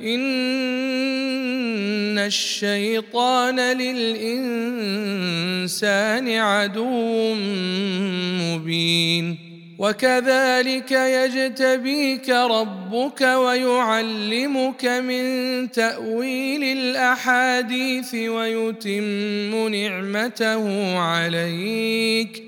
ان الشيطان للانسان عدو مبين وكذلك يجتبيك ربك ويعلمك من تاويل الاحاديث ويتم نعمته عليك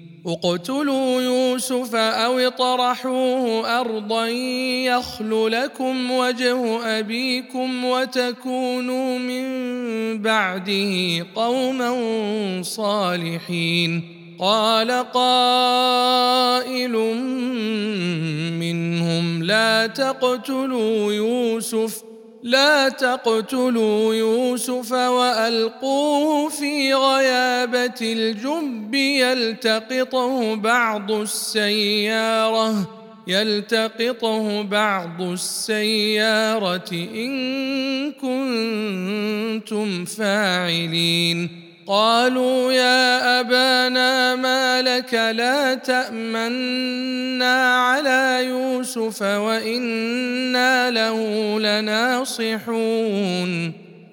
اقتلوا يوسف أو اطرحوه أرضا يخل لكم وجه أبيكم وتكونوا من بعده قوما صالحين. قال قائل منهم لا تقتلوا يوسف لا تقتلوا يوسف وألقوه في غيابة الجب يلتقطه بعض السيارة يلتقطه بعض السيارة إن كنتم فاعلين. قالوا يا أبانا ما لك لا تأمنا على يوسف وإنا له لناصحون.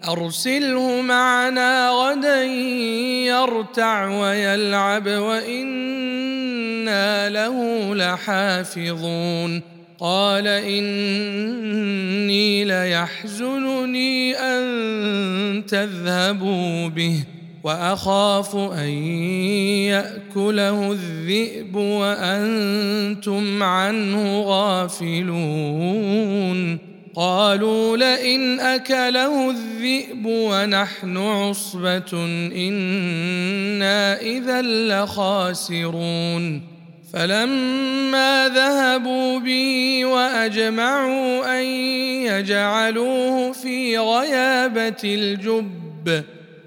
أرسله معنا غدا يرتع ويلعب وإنا له لحافظون. قال إني ليحزنني أن تذهبوا به. وأخاف أن يأكله الذئب وأنتم عنه غافلون. قالوا لئن أكله الذئب ونحن عصبة إنا إذا لخاسرون. فلما ذهبوا به وأجمعوا أن يجعلوه في غيابة الجب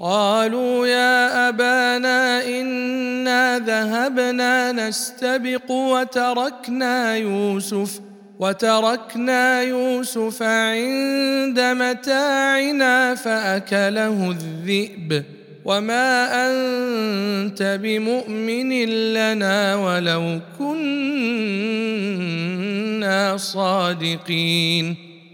قالوا يا أبانا إنا ذهبنا نستبق وتركنا يوسف وتركنا يوسف عند متاعنا فأكله الذئب. وما أنت بمؤمن لنا ولو كنا صادقين.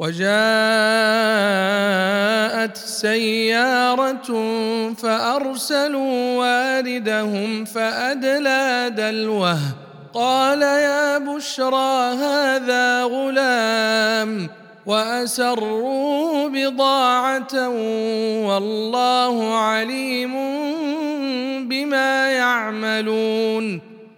وجاءت سيارة فأرسلوا واردهم فأدلى دلوه. قال يا بشرى هذا غلام وأسروا بضاعة والله عليم بما يعملون.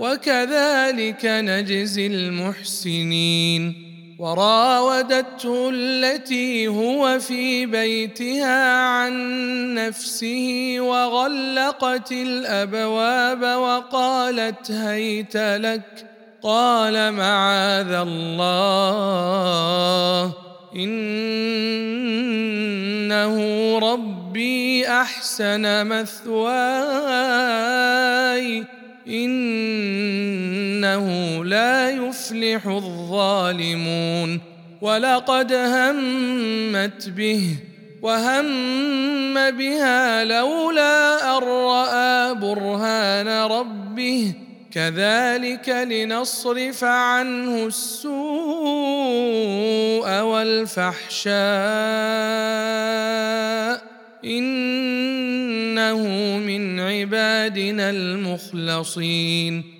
وكذلك نجزي المحسنين. وراودته التي هو في بيتها عن نفسه وغلقت الأبواب وقالت هيت لك قال معاذ الله إنه ربي أحسن مثواي. إنه لا يفلح الظالمون ولقد همت به وهم بها لولا أن رأى برهان ربه كذلك لنصرف عنه السوء والفحشاء إنه من عبادنا المخلصين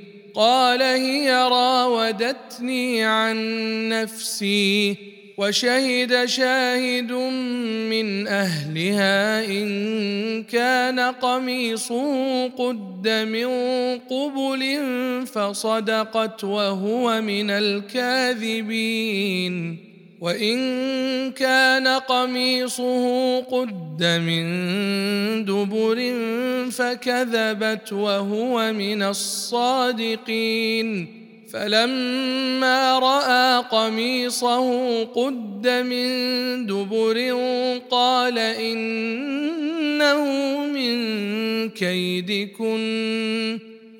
قال هي راودتني عن نفسي وشهد شاهد من أهلها إن كان قميصه قد من قبل فصدقت وهو من الكاذبين وإن كان قميصه قد من دبر فكذبت وهو من الصادقين. فلما رأى قميصه قد من دبر قال إنه من كيدكن.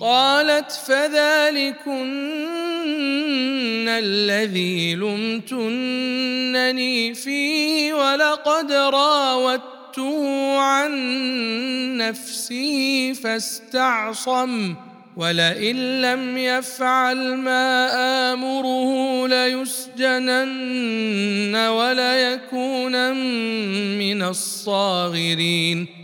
قالت فذلكن الذي لمتنني فيه ولقد راودته عن نفسه فاستعصم ولئن لم يفعل ما آمره ليسجنن وليكونن من الصاغرين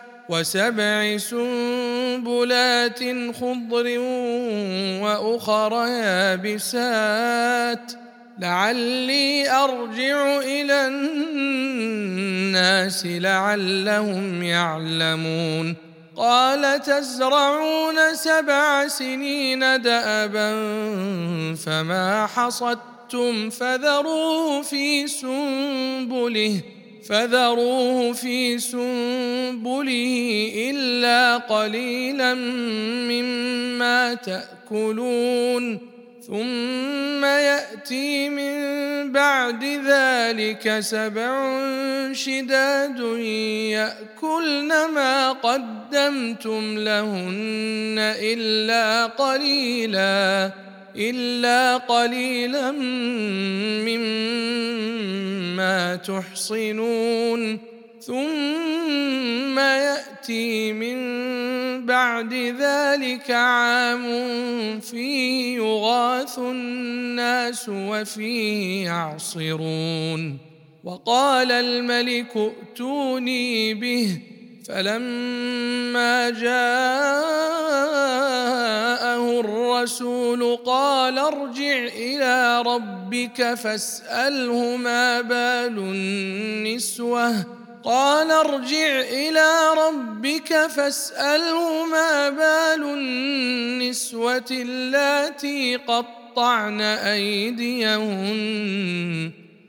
وسبع سنبلات خضر وأخر يابسات. لعلي أرجع إلى الناس لعلهم يعلمون. قال تزرعون سبع سنين دأبا فما حصدتم فذروه في سنبله. فذروه في سنبله إلا قليلا مما تأكلون ثم يأتي من بعد ذلك سبع شداد يأكلن ما قدمتم لهن إلا قليلا إلا قليلا مما تحصنون. ثم يأتي من بعد ذلك عام فيه يغاث الناس وفيه يعصرون. وقال الملك ائتوني به فلما جاءه الرسول قال ارجع إلى ربك فاسأله ما بال النسوة. قال ارجع إلى ربك فاسأله ما بال النسوة اللاتي قطعن أيديهن.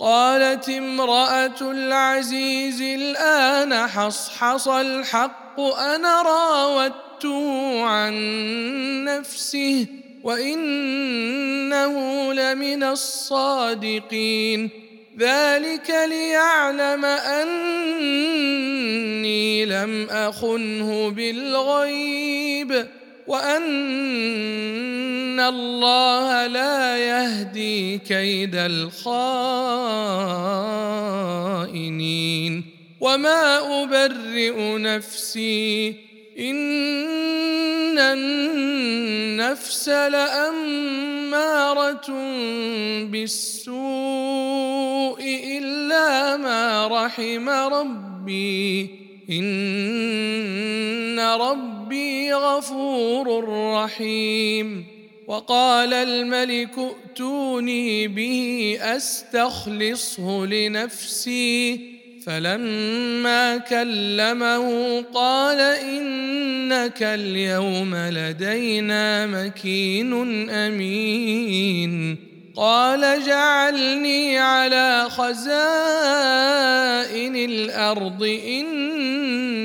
قالت امرأة العزيز الآن حصحص الحق أنا راودته عن نفسه وإنه لمن الصادقين. ذلك ليعلم أني لم أخنه بالغيب. وأن الله لا يهدي كيد الخائنين. وما أبرئ نفسي إن النفس لأمارة بالسوء إلا ما رحم ربي. إن ربي غفور رحيم. وقال الملك ائتوني به أستخلصه لنفسي. فلما كلمه قال إنك اليوم لدينا مكين أمين. قال جعلني على خزائن الأرض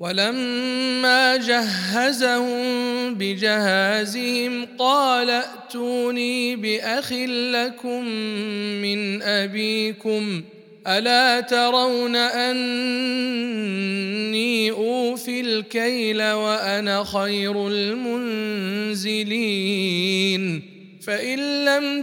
ولما جهزهم بجهازهم قال ائتوني بأخ لكم من أبيكم ألا ترون أني أوفي الكيل وأنا خير المنزلين؟ فإن لم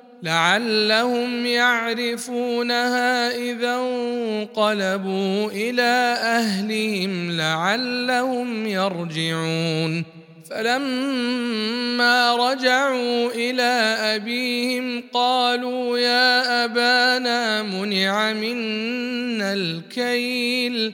لعلهم يعرفونها إذا انقلبوا إلى أهلهم لعلهم يرجعون. فلما رجعوا إلى أبيهم قالوا يا أبانا منع منا الكيل.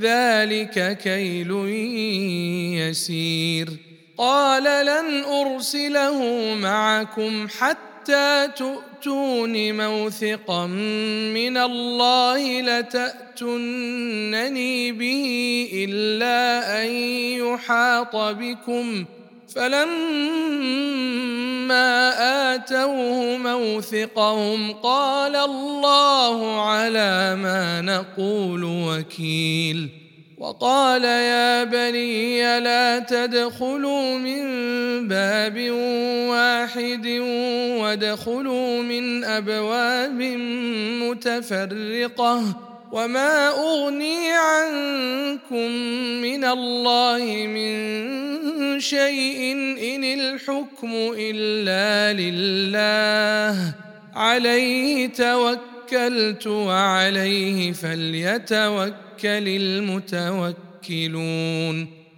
ذلك كيل يسير. قال لن أرسله معكم حتى تؤتون موثقا من الله لتاتونني به إلا أن يحاط بكم. فلما آتوه موثقهم قال الله على ما نقول وكيل وقال يا بني لا تدخلوا من باب واحد وادخلوا من أبواب متفرقة وما اغني عنكم من الله من شيء ان الحكم الا لله عليه توكلت وعليه فليتوكل المتوكلون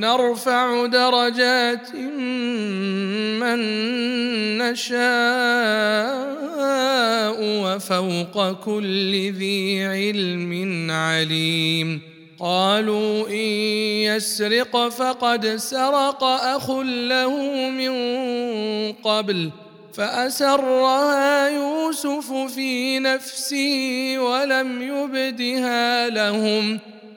نرفع درجات من نشاء وفوق كل ذي علم عليم. قالوا إن يسرق فقد سرق أخ له من قبل فأسرها يوسف في نفسه ولم يبدها لهم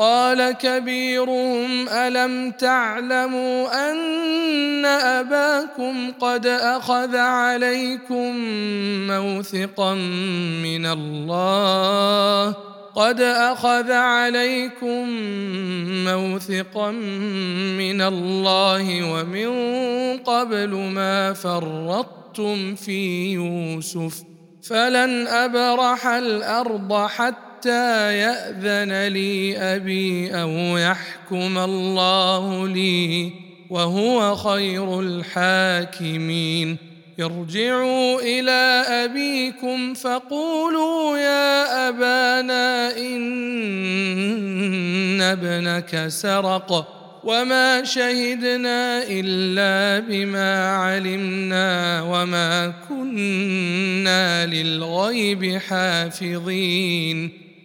قال كبيرهم ألم تعلموا أن أباكم قد أخذ عليكم موثقا من الله؟ قد أخذ عليكم موثقا من الله ومن قبل ما فرطتم في يوسف فلن أبرح الأرض حتى حتى يأذن لي أبي أو يحكم الله لي وهو خير الحاكمين. ارجعوا إلى أبيكم فقولوا يا أبانا إن ابنك سرق وما شهدنا إلا بما علمنا وما كنا للغيب حافظين.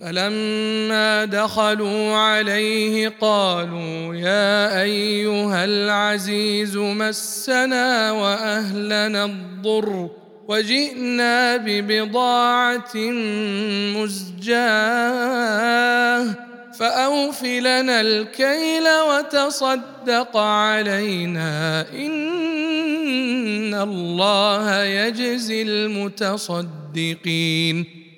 فلما دخلوا عليه قالوا يا أيها العزيز مسنا وأهلنا الضر وجئنا ببضاعة مزجاة فأوف لنا الكيل وتصدق علينا إن الله يجزي المتصدقين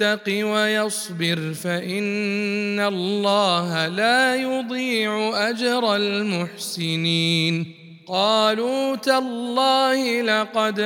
يتق ويصبر فإن الله لا يضيع أجر المحسنين. قالوا تالله لقد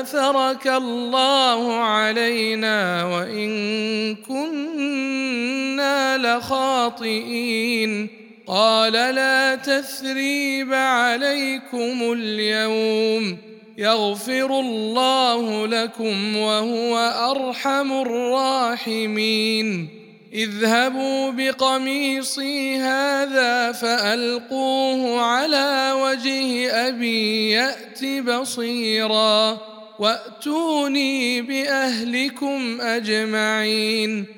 آثرك الله علينا وإن كنا لخاطئين. قال لا تثريب عليكم اليوم. يغفر الله لكم وهو أرحم الراحمين. اذهبوا بقميصي هذا فألقوه على وجه أبي يأت بصيرا وأتوني بأهلكم أجمعين.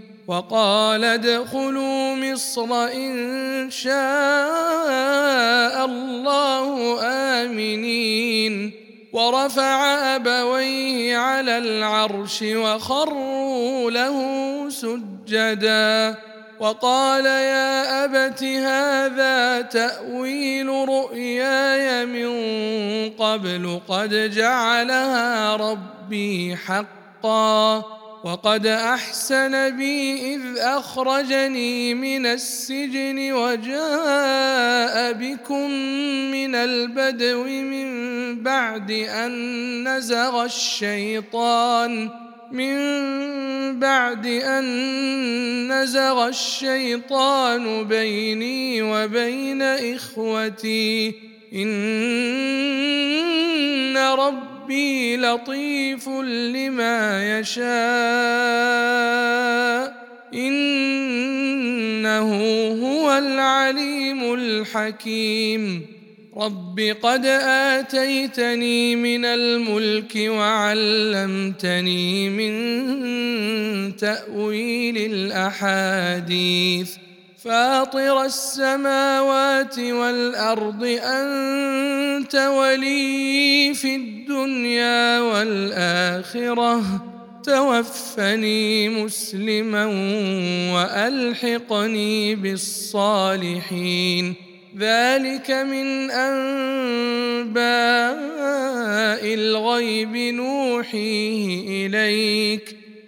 وقال ادخلوا مصر إن شاء الله آمنين. ورفع أبويه على العرش وخروا له سجدا. وقال يا أبت هذا تأويل رؤياي من قبل قد جعلها ربي حقا. وقد أحسن بي إذ أخرجني من السجن وجاء بكم من البدو من بعد أن نزغ الشيطان من بعد أن نزغ الشيطان بيني وبين إخوتي إن ربي لطيف لما يشاء. إنه هو العليم الحكيم. رب قد آتيتني من الملك وعلمتني من تأويل الأحاديث. فاطر السماوات والأرض أنت ولي في الدنيا والآخرة. توفني مسلما وألحقني بالصالحين. ذلك من أنباء الغيب نوحيه إليك.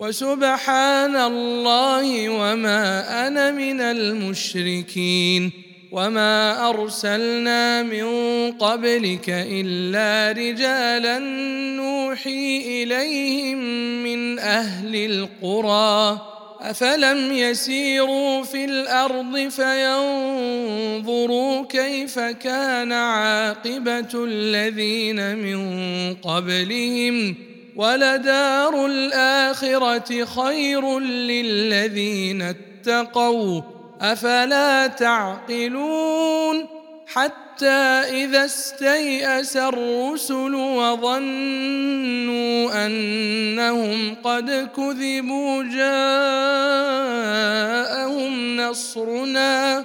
وسبحان الله وما أنا من المشركين. وما أرسلنا من قبلك إلا رجالا نوحي إليهم من أهل القرى. أفلم يسيروا في الأرض فينظروا كيف كان عاقبة الذين من قبلهم. ولدار الآخرة خير للذين اتقوا أفلا تعقلون حتى إذا استيأس الرسل وظنوا أنهم قد كذبوا جاءهم نصرنا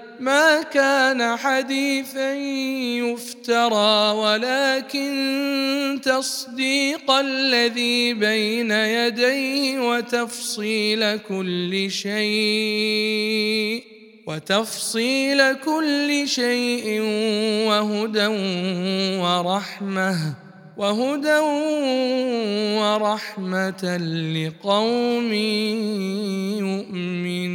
ما كان حديثا يفترى ولكن تصديق الذي بين يديه وتفصيل كل شيء وتفصيل كل شيء وهدى ورحمة وهدى ورحمة لقوم يؤمنون.